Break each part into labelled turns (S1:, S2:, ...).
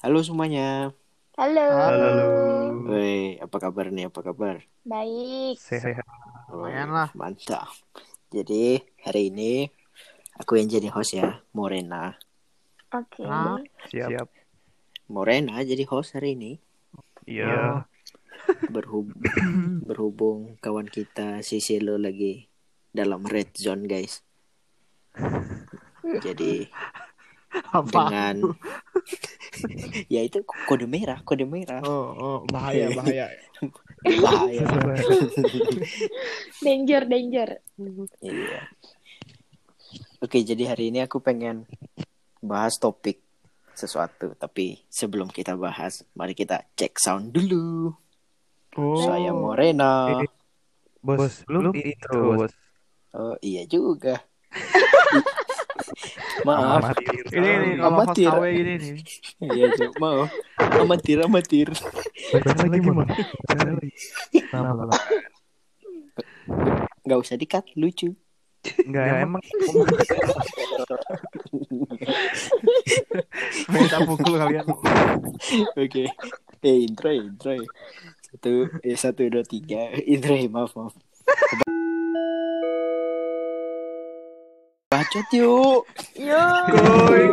S1: Halo semuanya.
S2: Halo.
S3: Halo.
S1: Woi, apa kabar nih? Apa kabar?
S2: Baik.
S3: Sehat.
S1: Oh,
S3: Lumayan lah.
S1: Mantap. Jadi hari ini aku yang jadi host ya, Morena.
S2: Oke.
S3: Ah, siap.
S1: Morena jadi host hari ini.
S3: Iya.
S1: Berhub berhubung kawan kita si Silo lagi dalam red zone guys. Jadi
S3: Apa?
S1: dengan ya itu kode merah, kode merah.
S3: Oh, oh, bahaya, bahaya.
S1: Bahaya.
S2: Danger, danger.
S1: Iya. Oke, jadi hari ini aku pengen bahas topik sesuatu, tapi sebelum kita bahas, mari kita cek sound dulu.
S3: Oh,
S1: Saya Morena.
S4: Bos, belum intro, bos.
S1: Oh, iya juga. Maaf.
S4: Amatir.
S3: ini nih kalau
S1: Amatir.
S3: KW gini nih.
S1: Iya, Cuk. Maaf. Amatir, amatir.
S4: Baca lagi, Mon. Baca lagi. Lama, lama.
S1: Gak usah dikat, lucu.
S4: Enggak, emang.
S3: Minta pukul kalian.
S1: Oke. Eh, intro, intro. Satu, eh, satu, dua, tiga. Intro, maaf, maaf. Bacot yuk.
S2: Yo.
S3: Kuy.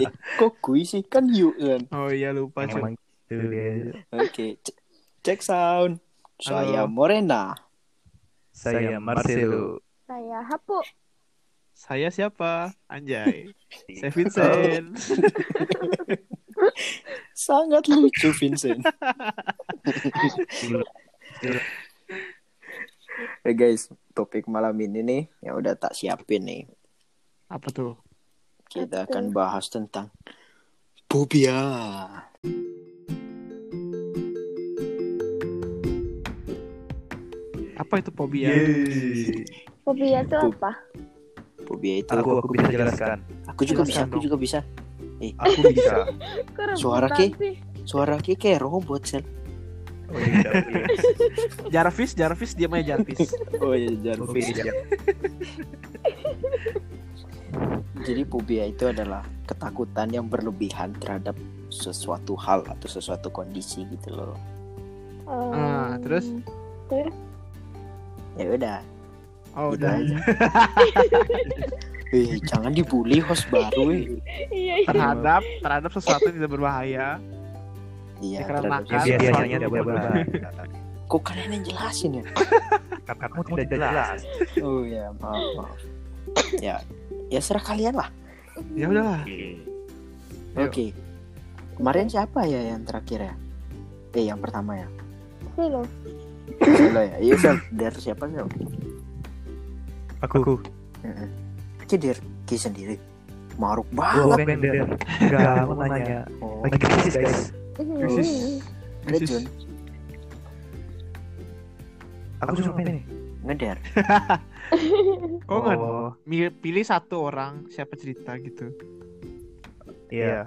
S1: Eh, kok kui sih? Kan yuk kan.
S3: Oh iya lupa.
S4: Emang itu dia.
S1: Oke, c- cek sound. Saya
S3: Halo.
S1: Morena.
S4: Saya Marcelo.
S2: Saya Hapu.
S3: Saya siapa? Anjay. Saya Vincent.
S1: Sangat lucu Vincent. Eh guys, topik malam ini nih yang udah tak siapin nih.
S3: Apa tuh?
S1: Kita
S2: Apa
S1: akan
S2: tuh?
S1: bahas tentang fobia.
S3: Apa itu fobia?
S2: Fobia itu apa?
S1: Fobia itu
S4: Aku aku bisa jelaskan.
S1: aku juga bisa, aku juga bisa.
S4: Aku bisa.
S1: Suara Ki? Suara Ki kayak robot sel.
S4: Oh, iya, iya.
S3: Jarvis, Jarvis diam aja Jarvis.
S1: Oh iya
S4: Aku bisa.
S1: Jadi fobia itu adalah ketakutan yang berlebihan terhadap sesuatu hal atau sesuatu kondisi gitu loh.
S3: Ah,
S2: Em,
S3: terus?
S2: terus?
S1: Ya udah,
S3: Oh
S1: gitu
S3: udah.
S1: aja. Eh, jangan dibully host baru eh.
S2: Iya, iya.
S3: Terhadap terhadap sesuatu yang tidak berbahaya.
S1: Iya,
S3: Dikarenakan-
S1: terhadap-
S4: Ya, biasanya
S3: Sesuatu
S4: tidak
S3: yang
S4: berbahaya.
S1: Kok kalian yang jelasin ya?
S4: Kamu tidak jelas.
S1: Oh ya, maaf, maaf. Ya, ya serah kalian lah.
S3: Ya udahlah.
S1: Oke. Kemarin siapa ya yang terakhir ya? Eh, yang pertama ya.
S2: Sih lo.
S1: Selo ya. Iya, Sel. Dari siapa sih?
S4: Aku.
S1: Heeh. Ki dari Ki sendiri. Maruk banget.
S4: bender. Enggak, aku mau nanya.
S1: Oh,
S4: Lagi krisis, guys.
S3: Krisis.
S1: Rejun,
S4: Aku cuma ini.
S1: ngeder.
S3: Kok nggak
S4: Oh,
S3: Mi- pilih satu orang siapa cerita gitu.
S4: iya.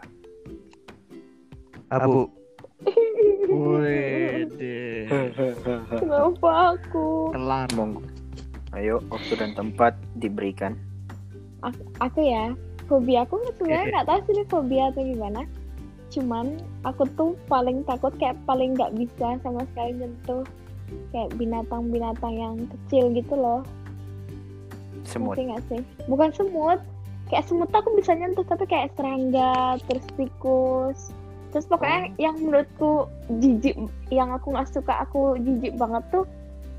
S4: Abu.
S3: Wede.
S2: Kenapa aku?
S3: Kelar.
S1: Monggo. Ayo, waktu dan tempat diberikan.
S2: Aku ya. Fobia aku sebenarnya nggak tahu sih ini fobia atau gimana. Cuman aku tuh paling takut kayak paling nggak bisa sama sekali nyentuh kayak binatang-binatang yang kecil gitu loh.
S1: Semut.
S2: Nggak sih? Bukan semut. Kayak semut aku bisa nyentuh tapi kayak serangga, terus tikus. Terus pokoknya yang menurutku jijik, yang aku nggak suka, aku jijik banget tuh.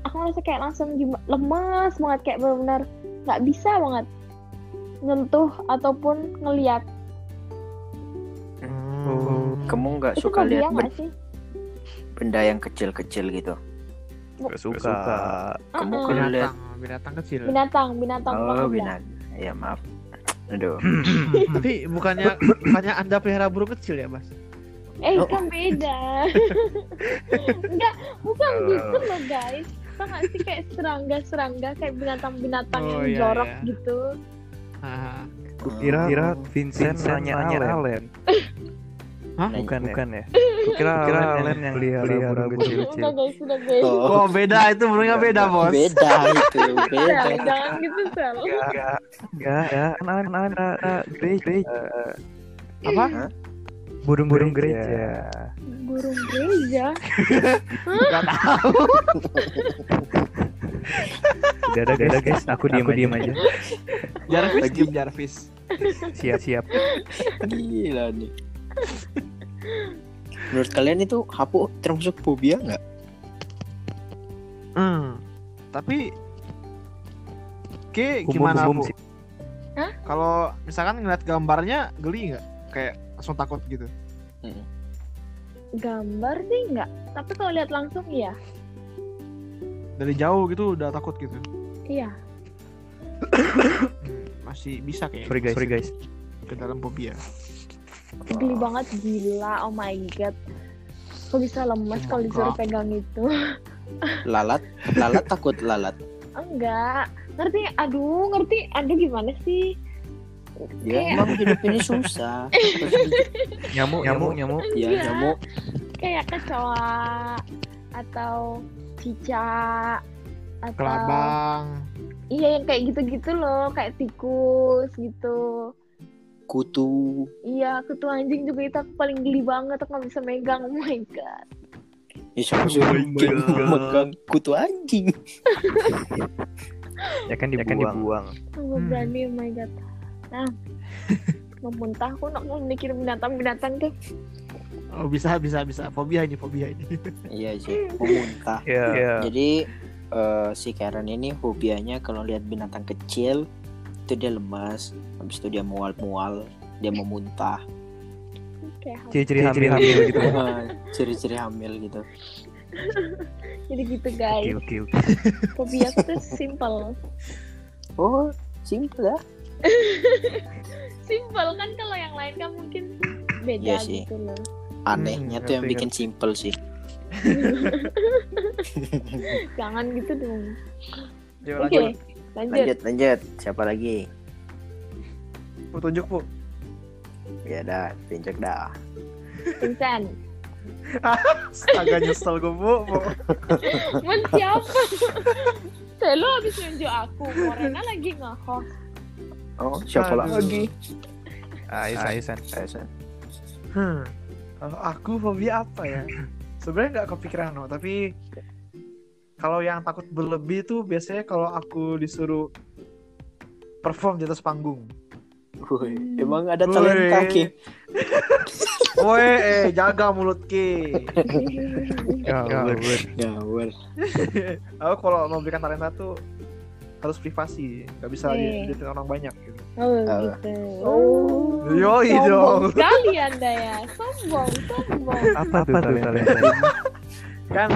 S2: Aku ngerasa kayak langsung lemes banget kayak benar-benar nggak bisa banget nyentuh ataupun ngeliat.
S1: Hmm, kamu nggak suka lihat
S2: nggak
S1: ben-
S2: sih?
S1: benda yang kecil-kecil gitu?
S4: Gak suka.
S1: Kamu
S2: Uh-uh.
S1: kalau lihat
S3: Binatang, binatang kecil.
S2: Binatang, binatang
S1: oh binatang. Ya maaf. Aduh.
S3: Tapi bukannya bukannya Anda pelihara burung kecil ya, Mas?
S2: Eh
S1: Oh.
S2: kan beda. Enggak, bukan
S4: Oh.
S2: gitu loh guys. Tau gak sih kayak serangga-serangga kayak binatang-binatang
S3: Oh,
S2: yang
S3: iya,
S2: jorok
S3: iya.
S2: gitu.
S3: Haha.
S4: Kira kira Vincent, nanya Allen.
S3: Hah?
S4: Bukan,
S1: ya?
S4: bukan ya? Kira kira Allen yang pelihara burung kecil-kecil.
S2: Udah guys, udah guys.
S1: Oh,
S3: beda itu burungnya beda, Bos.
S1: Beda itu, beda.
S2: Jangan, gitu sel.
S4: Enggak, enggak, enggak. Kan uh, Grace, Grace. Uh,
S3: Apa?
S4: Burung burung gereja.
S2: Burung gereja.
S3: Gak tahu.
S4: Udah ada guys, guys. Aku diem, aku diem aja.
S3: Jarvis, Jarvis.
S4: Siap siap.
S1: Gila nih. Menurut kalian itu hapu termasuk fobia nggak?
S3: Hmm. Tapi Oke, gimana Bu? Kalau misalkan ngeliat gambarnya geli nggak? Kayak langsung takut gitu.
S2: Gambar sih enggak. Tapi kalau lihat langsung iya.
S3: Dari jauh gitu udah takut gitu.
S2: Iya.
S3: Hmm, masih bisa kayak
S4: Sorry guys, sorry guys.
S3: ke dalam fobia.
S2: Geli banget gila. Oh my god. Kok bisa lemas
S3: Oh
S2: kalau disuruh pegang itu?
S1: Lalat, lalat takut lalat.
S2: Enggak. Ngerti? Aduh, ngerti. Aduh gimana sih?
S1: Ya
S2: Kayak-
S1: emang hidup ini susah.
S4: Nyamuk, nyamuk, nyamuk.
S1: ya
S2: Iya.
S1: nyamuk.
S2: Kayak kecoa atau cicak atau
S3: Kelabang.
S2: iya yang kayak gitu-gitu loh, kayak tikus gitu.
S1: Kutu.
S2: Iya, kutu anjing juga itu aku paling geli banget, aku nggak bisa megang. Oh my god.
S1: Ya siapa
S4: Oh
S1: kayak
S4: God.
S1: megang kutu anjing.
S4: Ya kan dibuang. dibuang.
S2: Aku nggak
S3: Hmm.
S2: berani, oh my god. Nah, mau muntah aku nak mikir binatang-binatang tuh.
S3: Oh bisa bisa bisa fobia ini fobia ini.
S1: Iya sih, mau muntah.
S4: Iya. Iya.
S1: Jadi eh, si Karen ini hobianya kalau lihat binatang kecil itu dia lemas, habis itu dia mual-mual, dia mau muntah.
S4: Ciri-ciri hamil, hamil gitu.
S1: Eh, Ciri-ciri hamil gitu.
S2: jadi gitu
S4: Oke
S2: guys.
S4: oke oke.
S2: Fobia aku tuh simple.
S1: Oh, simple ya.
S2: Simple kan kalau yang lain kan mungkin beda
S1: Iya sih.
S2: gitu loh.
S1: Anehnya
S3: Hmm,
S1: tuh yang
S3: ngerti,
S1: bikin simple sih.
S2: Jangan gitu dong. Oke,
S3: lanjut.
S2: Lanjut.
S1: Lanjut, lanjut. Siapa lagi?
S3: Bu, tunjuk bu.
S1: Ya dah, tunjuk dah.
S2: Vincent.
S3: Agak nyesel gue bu. bu.
S2: Men siapa? Saya lo habis nunjuk aku. Morena lagi nge-host.
S1: Oh, siapa
S3: Aduh.
S1: lagi?
S4: Aisan, Aisan.
S1: Aisan.
S3: Hmm. Aku fobia apa ya? Sebenarnya nggak kepikiran no, tapi kalau yang takut berlebih tuh biasanya kalau aku disuruh perform di atas panggung.
S1: Woi, emang ada talenta ki?
S3: Woi, eh jaga mulut ki.
S4: Ya,
S3: Ya.
S4: bener.
S1: Ngawur.
S3: Aku kalau mau berikan talenta tuh harus privasi, nggak bisa
S2: Eh.
S3: dilihatin orang banyak gitu.
S2: Oh
S1: Ah.
S2: gitu. Oh.
S3: Yoi dong.
S2: sekali anda ya. Sombong, sombong.
S4: Apa tuh talenta?
S3: Kan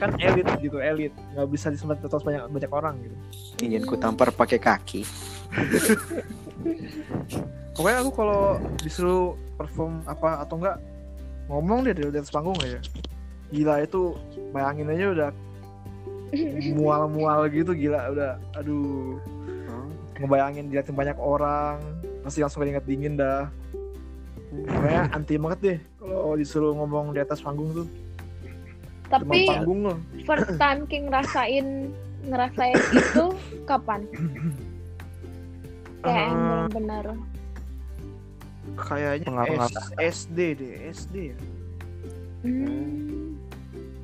S3: kan elit gitu, elit. Nggak bisa disemat atas banyak banyak orang gitu.
S1: Ingin ku tampar pakai kaki.
S3: Pokoknya aku kalau disuruh perform apa atau enggak ngomong deh di atas panggung aja. Gila itu bayangin aja udah mual-mual gitu gila udah aduh ngebayangin diliatin banyak orang pasti langsung keringet dingin dah pokoknya anti banget deh kalau disuruh ngomong di atas panggung tuh
S2: Tapi first time King ngerasain ngerasain itu kapan? Kayak yang
S3: Eh,
S2: benar-benar.
S3: kayaknya
S4: Pengalaman.
S3: S- SD deh SD ya
S2: Hmm.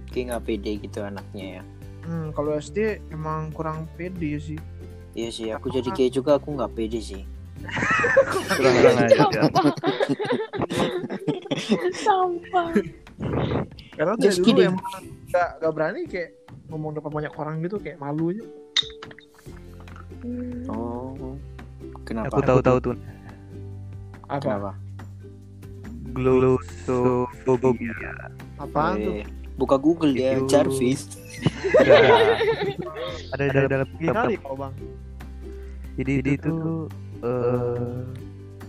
S1: Ki nggak pede gitu anaknya ya.
S3: hmm, kalau SD emang kurang pede sih
S1: Iya sih, aku jadi gay juga aku nggak pede sih.
S4: Kurang kurang aja.
S2: Sampah.
S3: Karena dari dulu
S1: kidding.
S3: emang gak, gak berani kayak ngomong depan banyak orang gitu kayak malu aja
S2: Hmm.
S1: Oh, kenapa?
S4: Aku tahu tahu tuh.
S3: apa
S1: Kenapa?
S4: Glossophobia.
S3: apaan tuh
S1: Eh, buka Google dia
S4: Itu-
S1: Jarvis.
S4: Ya. Ada di dalam dalam
S3: kali kau bang
S4: Jadi jadi itu eh,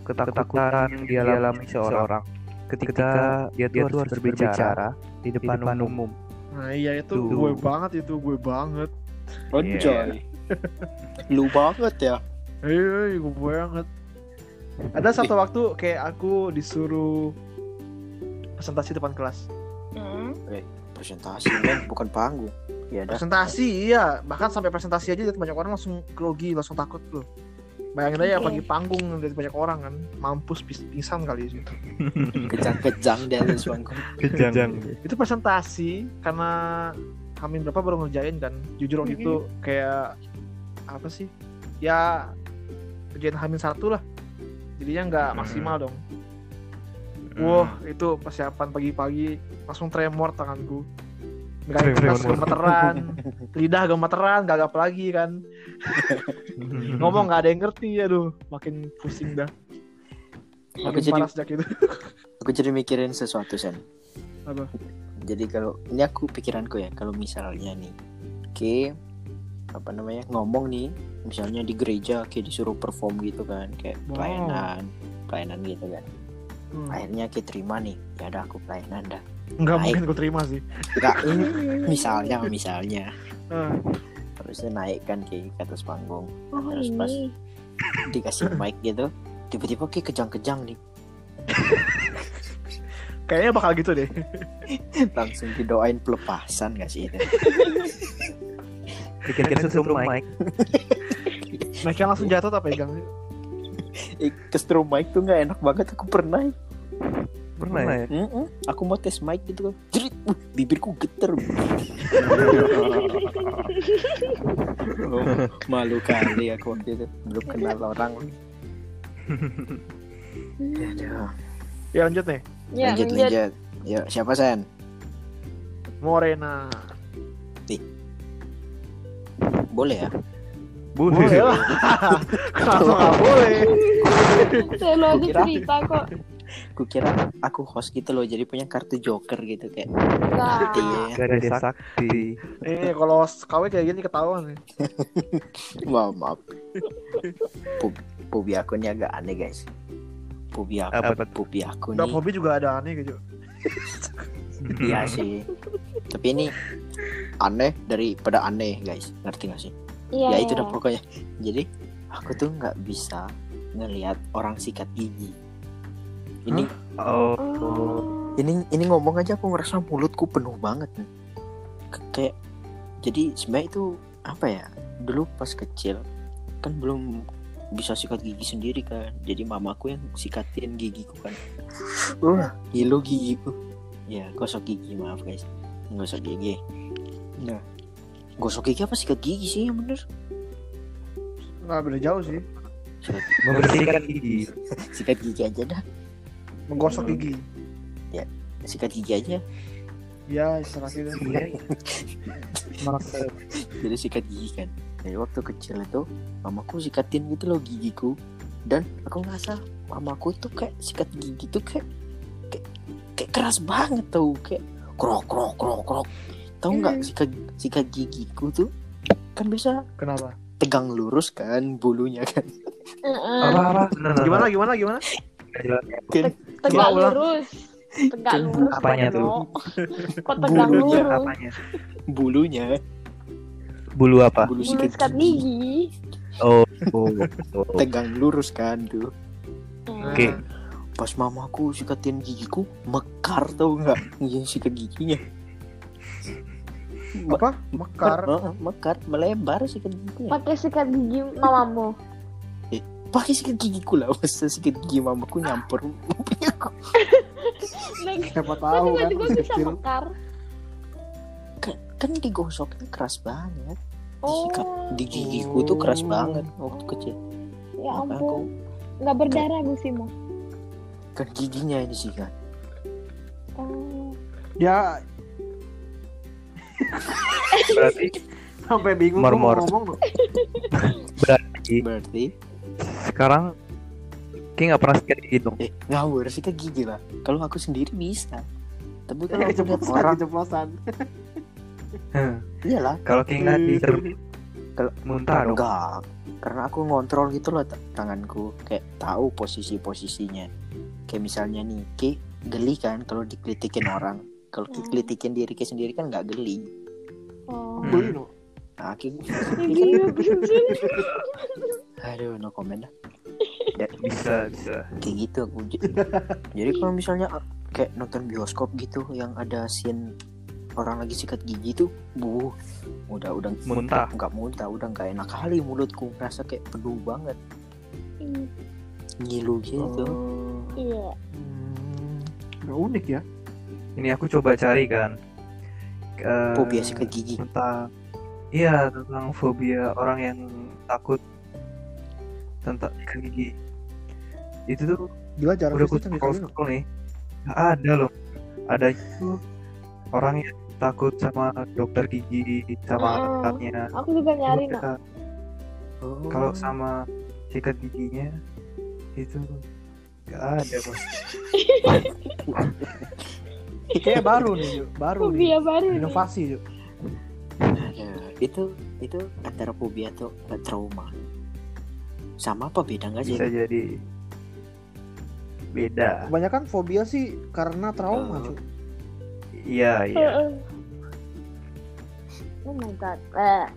S4: ketakutan dialami seorang ketika dia tuh harus berbicara di depan umum.
S3: nah iya itu
S4: Tuh.
S3: gue banget itu gue banget
S1: Anjay. Lu banget ya.
S3: Hei, gue banget ada satu waktu kayak aku disuruh presentasi depan kelas
S2: Hmm.
S1: Presentasi men, bukan panggung. Ya
S3: presentasi iya bahkan sampai presentasi aja banyak orang langsung grogi langsung takut tuh bayangin aja pagi panggung dari banyak orang kan. Mampus pis- pingsan kali sih.
S1: Kejang-kejang di atas panggung.
S4: Kejang.
S3: itu presentasi karena Hamin berapa baru ngerjain kan. Jujur waktu itu kayak apa sih? Ya kerjaan Hamin satu lah. Jadinya nggak
S4: Hmm.
S3: maksimal dong. Wah itu persiapan pagi-pagi langsung tremor tanganku Megang kertas
S4: Tremor.
S3: gemeteran lidah gemeteran gak apa lagi kan ngomong nggak ada yang ngerti aduh makin pusing dah
S1: Aku
S3: makin
S1: jadi
S3: parah sejak itu
S1: aku jadi mikirin sesuatu sen.
S3: apa
S1: Jadi kalau ini aku pikiranku ya, kalau misalnya nih, ke apa namanya ngomong nih, misalnya di gereja kayak disuruh perform gitu kan, kayak
S3: Wow.
S1: pelayanan, pelayanan gitu kan.
S3: Hmm.
S1: Akhirnya ke terima nih, ya udah aku pelayanan dah.
S3: Nggak
S1: Naik.
S3: mungkin gue terima sih.
S1: Enggak, ini misalnya. Misalnya
S3: Eh,
S1: harusnya naik kan ke ke atas panggung,
S2: Oh
S1: Terus pas-
S2: ini.
S1: dikasih mic gitu, tiba-tiba kayak kejang-kejang nih,
S3: kayaknya bakal gitu deh.
S1: Langsung didoain pelepasan gak sih itu?
S4: Bikin susu mic.
S3: Mereka langsung jatuh tak pegang
S1: Eh, ke strum mic tuh nggak enak banget aku pernah
S4: Pernah ya?
S1: Mm-mm. Aku mau tes mic gitu kan. Jerit, uh, bibirku geter. Oh, malu kali aku waktu itu. Belum kenal orang. Aduh.
S3: ya lanjut nih
S2: Ya,
S1: lanjut,
S2: lanjut.
S1: lanjut. Yuk, siapa Sen?
S3: Morena
S1: Boleh ya?
S3: boleh lah kenapa boleh
S2: aja
S1: Kira-
S2: cerita kok.
S1: Kukira aku host gitu loh, jadi punya kartu joker gitu kayak.
S2: Nah,
S1: Iya.
S4: Gak ada sakti.
S3: eh kalau KW kayak gini ketahuan nih
S1: Maaf, maaf. Pub, pubi aku ini agak aneh guys. Pubi aku,
S4: Apa
S1: pubi aku nih.
S3: hobi juga ada aneh gitu
S1: Iya sih. Tapi ini aneh daripada aneh guys. Ngerti gak sih?
S2: iya.
S1: ya itu
S2: iya.
S1: dah pokoknya jadi aku tuh nggak bisa ngelihat orang sikat gigi ini
S4: Oh.
S2: Oh.
S1: ini ini ngomong aja aku ngerasa mulutku penuh banget nih kayak jadi sebenarnya itu apa ya dulu pas kecil kan belum bisa sikat gigi sendiri kan jadi mamaku yang sikatin gigiku kan. Wah. Gilo gigiku. Ya gosok gigi maaf guys. Gosok gigi. Nah gosok gigi apa sikat gigi sih yang bener?
S3: Nggak beda jauh sih.
S1: Sikat,
S4: Membersihkan gigi.
S1: sikat gigi aja dah
S3: menggosok gigi.
S1: Sikat gigi aja.
S3: Ya istilah gitu
S1: jadi sikat gigi kan. Dari waktu kecil itu mamaku sikatin gitu loh gigiku. Dan aku ngerasa mamaku tuh kayak sikat gigi tuh kayak kayak, kayak keras banget tau. Kayak krok krok krok krok. Tahu nggak
S2: Hmm.
S1: sikat sikat gigiku tuh? Kan bisa
S3: kenapa?
S1: tegang lurus kan bulunya kan.
S2: Heeh.
S4: Apa apa?
S3: Gimana gimana gimana?
S1: Kan
S2: Tegak lurus. Tegak lurus.
S4: apanya tuh?
S2: Kok tegak
S1: Bulunya
S2: lurus?
S4: Apanya?
S1: bulunya
S4: Bulu apa?
S1: bulu
S2: Bulu
S1: sikat gigi
S2: gigi.
S4: Oh. oh. oh.
S1: tegang lurus kan tuh
S4: Oke.
S3: Nah,
S1: pas mamaku sikatin gigiku mekar tau nggak yang sikat giginya
S3: apa mekar
S1: mekar melebar sikat giginya
S2: Pakai sikat gigi mamamu.
S1: Pakai sikat gigiku lah masa sikat gigi mamaku nyamper punya aku
S3: siapa tahu kan masih
S2: bisa
S3: kecil
S2: mekar?
S1: kan, kan digosoknya keras banget
S2: Oh,
S1: di gigiku tuh keras banget waktu kecil
S2: ya
S1: aku
S2: ampun. Nggak berdarah gusimu.
S1: kan giginya ini sih kan
S2: Oh.
S3: ya
S4: Berarti
S3: sampai bingung mau
S4: mor.
S3: ngomong
S4: berarti
S1: berarti
S4: sekarang Ki nggak pernah sikat gigi dong.
S1: eh ngawur sikat gigi lah kalau aku sendiri bisa. Tapi kalau aku lihat orang
S3: keceplosan
S1: iyalah.
S4: Kalau Ki nggak diserbu
S1: Kalau-
S4: muntah dong.
S1: enggak karena aku ngontrol gitu loh tanganku. Kayak tahu posisi posisinya kayak misalnya nih Ki geli kan kalau dikritikin orang. Kalau Ki
S2: Hmm.
S1: diri Ki sendiri kan nggak geli.
S2: Oh.
S4: Hmm.
S3: beli loh
S1: nah Ki aduh no comment dah.
S4: Bisa bisa.
S1: kayak gitu aku. Jadi kalau misalnya ah, kayak nonton bioskop gitu yang ada scene orang lagi sikat gigi tuh bu udah udah
S4: Muntah.
S1: nggak muntah udah nggak enak kali mulutku. Ngerasa kayak penuh banget. Ngilu gitu.
S3: Oh,
S2: Iya.
S3: hmm, nggak unik ya.
S4: Ini aku coba cari kan. Eh,
S1: fobia sikat gigi.
S4: tentang iya tentang fobia orang yang takut tentang sikat gigi. Itu tuh
S3: gila jarang
S4: udah
S3: gitu
S4: scroll nih. Nggak ada loh. Ada itu orang yang takut sama dokter gigi sama
S2: Mm-mm.
S4: alatnya.
S2: Aku juga nyari nak.
S4: Kalau-
S1: Oh.
S4: Kalau sama sikat giginya itu nggak ada bos.
S3: kayak baru nih Ju. baru nih
S2: Fobia baru nih.
S3: inovasi Ju.
S1: Ya, itu itu antara fobia atau trauma sama apa beda nggak sih
S4: Bisa jadi beda.
S3: kebanyakan fobia sih karena trauma cu
S4: Iya iya.
S2: Heeh. Oh my god. Eh,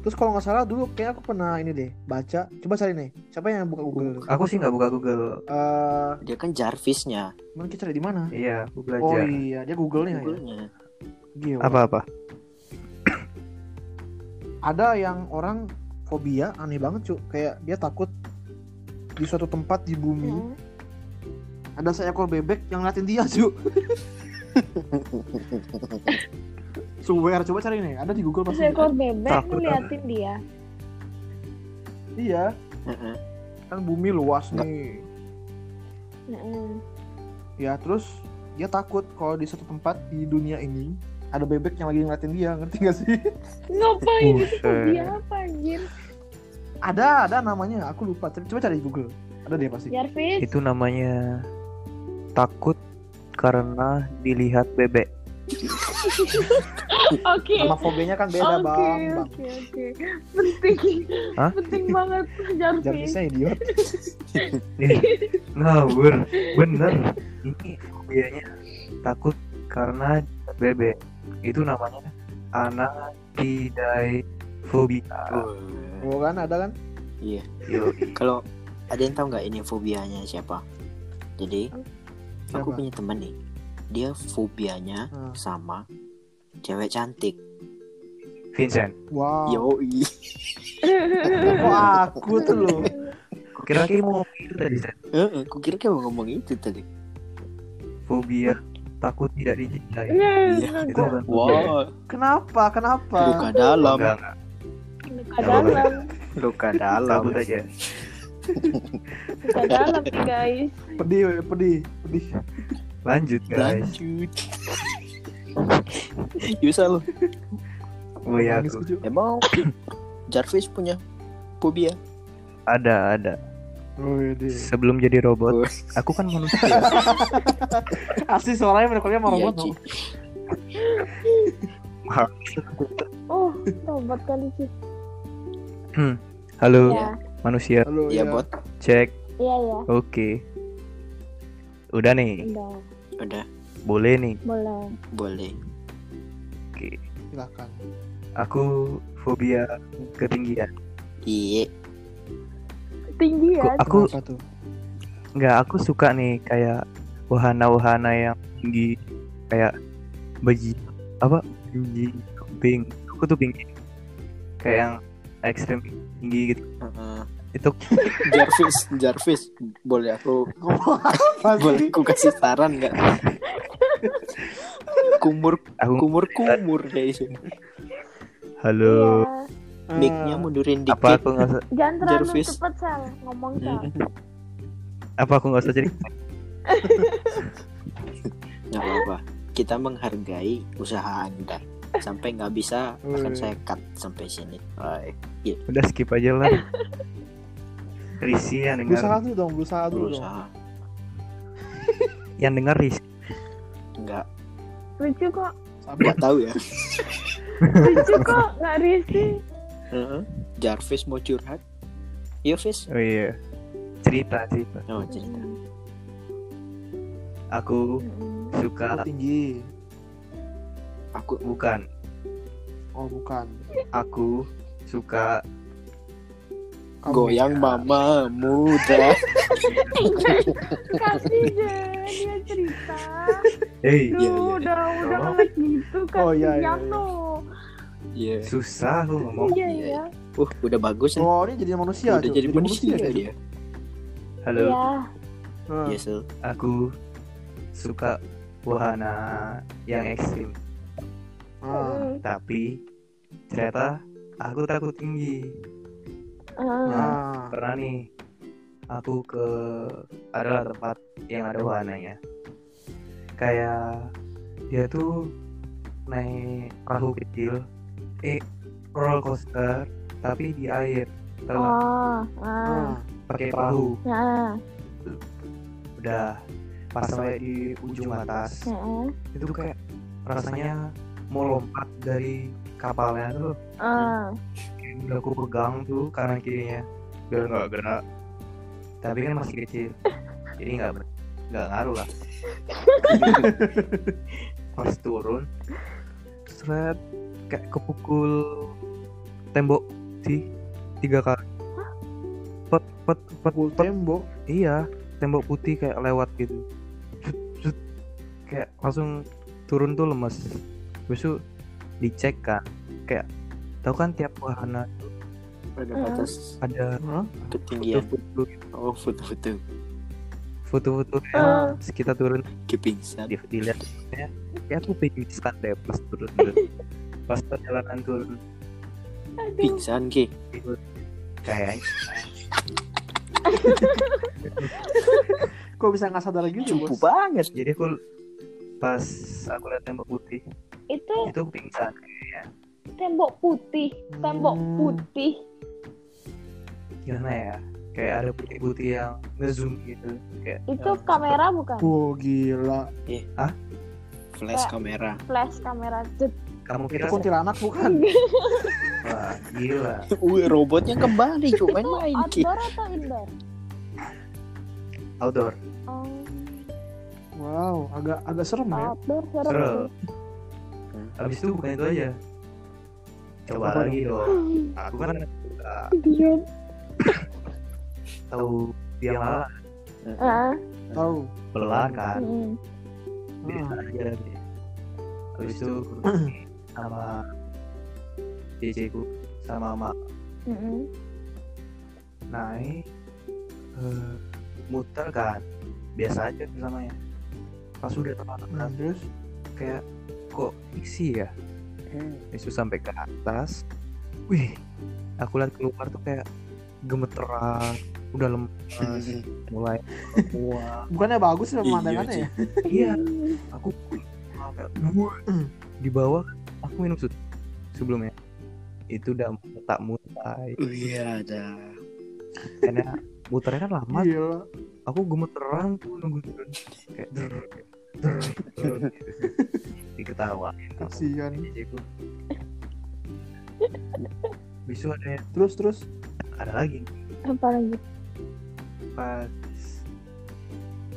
S3: terus kalau nggak salah dulu kayak aku pernah ini deh baca coba cari nih siapa yang buka Google
S4: Aku sih nggak buka Google.
S3: Eh,
S1: dia kan Jarvisnya
S3: mana kita cari di mana
S4: Iya, aku
S3: oh iya dia Google-nya ya
S1: Google-nya
S3: Gila.
S4: Apa-apa?
S3: ada yang orang fobia aneh banget cu kayak dia takut di suatu tempat di bumi
S2: hmm.
S3: ada seekor bebek yang ngeliatin dia cu Swear, coba cari nih. Ada di Google pasti.
S2: Seekor bebek
S4: Takut
S2: ngeliatin dia.
S3: Iya,
S1: Heeh.
S3: kan bumi luas nih.
S2: Heeh.
S3: Ya, terus dia takut kalau di satu tempat di dunia ini ada bebek yang lagi ngeliatin dia, ngerti gak sih?
S2: Ngapain itu fobia apa anjir?
S3: ada, ada namanya, aku lupa. Tapi Coba cari di Google. Ada deh pasti.
S2: Jarvis.
S4: Itu namanya takut karena dilihat bebek.
S2: Oke.
S3: Nama fobianya kan beda,
S2: Oke,
S3: Bang.
S2: Oke, oke. Penting.
S4: Hah?
S2: Penting banget Jarvis.
S3: Jarvisnya idiot.
S4: Ngawur, bener. Ini fobianya takut karena bebek. Itu namanya anakidai-fobia.
S1: Oh,
S3: Oh kan, ada kan?
S1: iya
S4: Yo,
S1: kalau ada yang tahu nggak ini fobianya siapa jadi aku
S3: Siapa?
S1: punya teman nih dia fobianya
S3: Hmm.
S1: sama cewek cantik
S4: Vincent.
S3: Wow.
S1: yoi
S3: Kok aku tuh loh.
S4: Kira-kira mau ngomong itu tadi?
S1: Heeh, aku kira kayak mau ngomong itu tadi
S4: Fobia takut tidak dicintai.
S2: Yes,
S1: Iya,
S4: Itu bukan fobia.
S1: wow
S3: Kenapa? Kenapa?
S1: luka dalam
S4: Enggak, enggak.
S2: luka dalam,
S1: luka dalam
S4: Cabut aja.
S2: luka dalam nih guys.
S3: Pedih, pedih, pedih.
S4: Lanjut, guys.
S1: lanjut Yusal
S4: Oh ya, aku.
S1: emang Jarvis punya fobia
S4: Ada, ada.
S3: Oh, iya.
S4: Sebelum jadi robot,
S1: Oh.
S4: aku kan manusia.
S3: Asli suaranya merekornya sama
S1: Iya,
S3: robot. No?
S2: Oh, tobat kali sih.
S4: Halo,
S2: Ya,
S4: manusia.
S3: Halo,
S1: Iya
S3: ya.
S1: bot
S4: Cek.
S2: iya ya.
S4: Oke. Udah nih,
S2: Udah,
S1: udah
S4: boleh nih.
S2: boleh.
S1: boleh
S4: Oke.
S3: Silakan.
S4: Aku fobia ketinggian.
S1: iya
S2: Tinggi ya.
S4: Aku
S3: tuh?
S4: nggak aku suka nih kayak wahana-wahana yang tinggi kayak baji apa? Tinggi pink aku tuh tinggi. Kayak yang ekstrim tinggi gitu.
S1: Heeh.
S4: itu
S1: Jarvis Jarvis boleh aku boleh aku kasih saran nggak? Kumur
S4: aku
S1: kumur kumur kayak gitu.
S4: Halo
S2: Iya.
S1: mic-nya mundurin dikit.
S4: apa aku nggak usah
S2: Jangan terlalu
S1: Jarvis.
S2: cepet sel. Ngomong sel.
S4: apa aku nggak usah jadi?
S1: Nggak apa-apa. Kita menghargai usaha anda. Sampai nggak bisa akan
S3: Wih.
S1: saya cut sampai sini. Oi,
S4: udah skip aja lah. Risi yang
S3: Berusaha
S4: dengar
S3: dulu dong, berusaha dulu dong.
S1: berusaha.
S4: Yang dengar Risi
S1: nggak.
S2: Lucu kok,
S3: Sabar.
S1: nggak tahu ya.
S2: Lucu kok, nggak
S1: Heeh. Jarvis mau curhat Iya Vis
S4: oh iya cerita cerita
S1: Oh cerita
S4: aku
S2: Mm-mm.
S3: Oh,
S4: suka
S3: tinggi.
S1: Aku
S4: bukan
S3: Oh, bukan.
S4: aku suka
S3: Kamu.
S1: goyang mama muda
S2: Kasih deh dia cerita.
S4: hey
S2: Duh,
S1: Iya, iya, iya.
S2: udah udah
S4: Oh.
S2: gitu
S3: Oh, iya, iya, iya.
S1: Iya
S4: susah aku ngomong
S2: Iya
S1: Iya,
S2: ya.
S1: Uh, udah bagus nih.
S3: Oh, ini jadi manusia.
S1: udah jadi manusia
S3: Cuk.
S1: dia.
S4: Halo,
S2: Iya.
S3: Nah,
S1: Iya, Sel.
S4: aku suka wahana yang ekstrim,
S3: ah.
S2: Mm.
S4: tapi ternyata aku takut tinggi.
S2: Ah.
S3: Ah.
S4: Pernah nih, aku ke adalah tempat yang ada wahananya. Kayak dia tuh naik perahu kecil, eh roller coaster, tapi di air, nggak?
S2: Oh. Ah.
S3: Ah.
S4: pakai perahu.
S2: Nah.
S4: Udah pas sampai di ujung atas,
S2: Heeh.
S4: itu kayak rasanya mau lompat dari kapalnya tuh
S2: Ah.
S4: udah aku pegang tuh kanan kirinya biar nggak kena tapi kan masih kecil jadi nggak nggak ngaruh lah pas turun seret kayak kepukul tembok sih tiga kali pet pet pet
S3: tembok.
S4: iya tembok putih kayak lewat gitu Zut, zut. kayak langsung turun tuh lemes besok dicek kan kayak tahu kan tiap wahana
S1: Ada
S2: Ah.
S1: batas
S4: ada
S1: ketinggian.
S4: foto-foto
S1: Oh, foto-foto.
S4: foto-foto pas kita turun
S1: Kepingsan.
S4: di, dilihat ya, ya aku pingsan deh pas turun pas perjalanan turun.
S1: Pingsan, Ki.
S4: kayak
S3: Kok bisa nggak sadar gitu,
S1: Cupu
S3: bos?
S1: banget.
S4: jadi aku pas aku lihat tembok putih
S2: Itu
S4: itu pingsan
S2: tembok putih. Tembok
S3: Hmm.
S2: putih.
S4: gimana ya kayak ada putih-putih yang ngezoom gitu kayak
S2: Itu
S4: eh,
S2: kamera bukan?
S3: Oh, gila.
S1: Flash
S2: Kayak-
S1: kamera.
S2: Flash kamera. Jet.
S4: Kamu
S3: Itu
S4: kira
S3: kuntilanak bukan?
S4: wah gila
S1: Wih, robotnya kembali, cuma
S2: Itu
S1: Ki.
S2: outdoor atau indoor?
S4: outdoor
S2: Oh,
S3: Wow, agak agak serem ya.
S2: outdoor serem.
S4: Serem.
S2: sih.
S4: habis itu bukan itu aja coba
S3: Apa
S4: lagi dong aku kan
S2: Diam.
S4: tahu dia malah
S2: Ah.
S3: Tahu.
S4: pelan kan
S2: mm.
S4: biasa
S3: Ah.
S4: aja deh. habis itu sama ceceku sama mak
S2: Mm-mm.
S4: naik eh, muter kan? Biasa aja namanya. Pas udah teman
S3: Nah, terus
S4: kayak kok isi ya? Itu sampai ke atas. Wih aku lihat keluar tuh kayak gemeteran udah lemas mulai wah
S3: bukannya bagus ya
S1: Iya,
S3: pemandangannya ya?
S4: iya. Aku kayak di bawah aku minum susu sebelumnya itu udah tak mutai
S1: Oh iya, ada.
S4: karena muternya kan lama
S3: Gila.
S4: aku gemeteran tuh nunggu turun kayak der, der, der, gitu. diketawa
S3: Kasihan.
S4: besok ada
S3: Terus terus.
S4: ada lagi
S2: Apa lagi?
S4: pas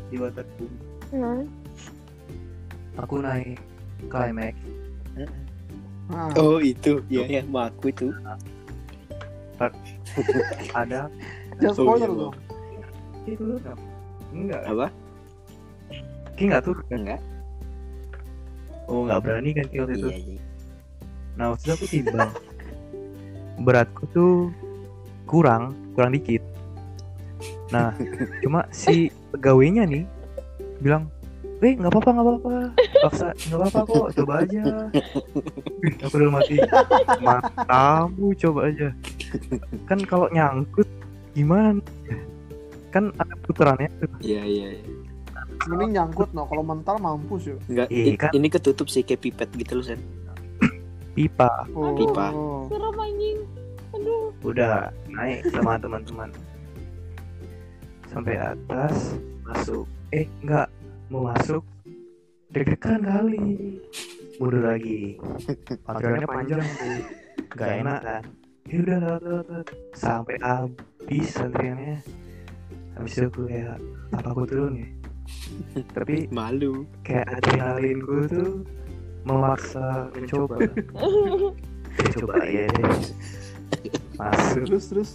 S4: di waterboom
S2: Nah.
S4: aku naik climax
S3: Ah.
S1: Oh, itu. Ya, ya, sama aku itu.
S4: ada
S3: Jangan spoiler
S1: iya,
S3: dong.
S4: itu enggak enggak
S1: Apa?
S4: Ki nggak tuh
S1: Enggak.
S4: oh nggak berani kan Ki waktu itu
S1: Iya, iya.
S4: nah waktu itu aku timbang beratku tuh kurang kurang dikit nah cuma si pegawainya nih bilang eh nggak apa-apa nggak apa-apa paksa nggak apa-apa kok coba aja aku udah mati matamu coba aja kan kalau nyangkut gimana kan ada putarannya tuh
S1: Iya, iya, iya.
S3: Mending nyangkut no. Kalau mental mampus ya.
S1: Enggak,
S4: Iya,
S1: i-
S4: kan?
S1: ini ketutup sih kayak pipet gitu loh, Sen.
S4: pipa
S3: Oh.
S1: Pipa.
S2: Serem anjing. Aduh.
S4: udah naik sama teman-teman sampai atas masuk eh enggak mau masuk deg-degan kali. Mundur lagi. Antriannya panjang tuh. Nggak enak kan? Ya udah sampai habis antriannya. Habis itu aku kayak apa aku turun ya? Tapi
S1: Malu.
S4: kayak adrenalin gue tuh memaksa mencoba. Ya, coba ya deh. Masuk.
S3: Terus terus.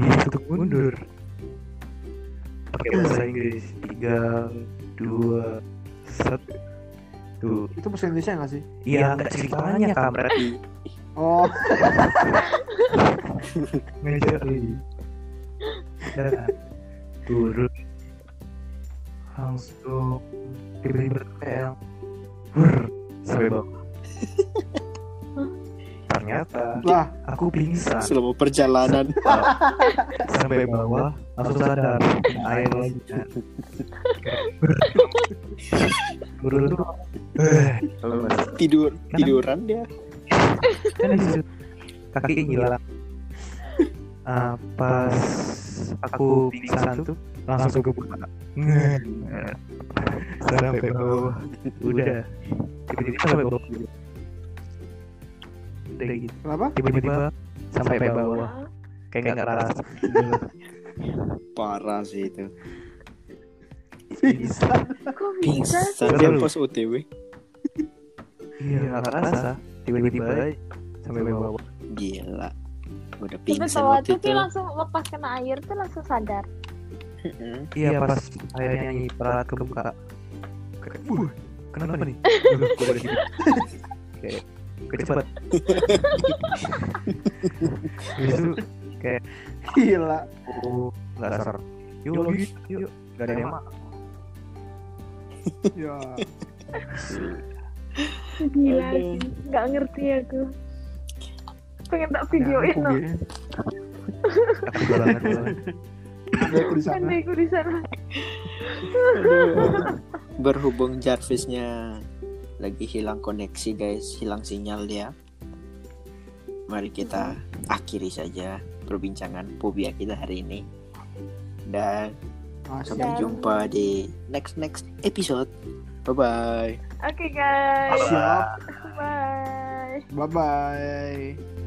S4: untuk mundur. Pakai bahasa Inggris. Tiga dua satu. Tuh.
S3: Itu bahasa Indonesia nggak sih?
S4: iya nggak ceritanya kampret
S3: Oh.
S4: ngejar lagi dan turun langsung tiba-tiba kayak Wur, sampai bawah. Ternyata
S3: Lah,
S4: aku pingsan.
S1: Selama perjalanan.
S4: sampai bawah langsung sadar. Air lagi kan kalau nggak
S1: Tidur tiduran dia.
S4: kan kaki hilang. Ah, pas aku pingsan tuh langsung ke buka sampai bawah. Udah. Tiba-tiba sampai bawah. Udah gitu.
S3: Kenapa?
S4: tiba-tiba sampai bawah. Kayak nggak rasa
S1: Parah sih itu.
S4: Bisa.
S2: Kok bisa?
S1: Pingsan dia pas OTW.
S4: iya nggak rasa tiba-tiba sampai bawah
S1: Gila. Udah
S2: Tapi
S1: pingsan
S2: kalau
S1: waktu itu.
S2: langsung lepas kena air tuh langsung sadar.
S4: Iya pas akhirnya nyanyi perat kebuka kayak "Wuh, kenapa nih? Kayak kecepat itu kayak
S3: Gila.
S4: oh nggak ser yuk yuk nggak ada yang mak
S3: Ya.
S2: Gila sih. Nggak ngerti aku. Pengen tak videoin no.
S4: aku banget
S3: aku di sana.
S2: Kan aku di sana.
S1: Berhubung Jarvisnya lagi hilang koneksi guys, hilang sinyal dia. Mari kita akhiri saja perbincangan fobia kita hari ini. Dan sampai
S2: Dan-
S1: jumpa di next next episode. Bye bye.
S2: Oke guys.
S3: Siap.
S2: Bye.
S3: Bye bye.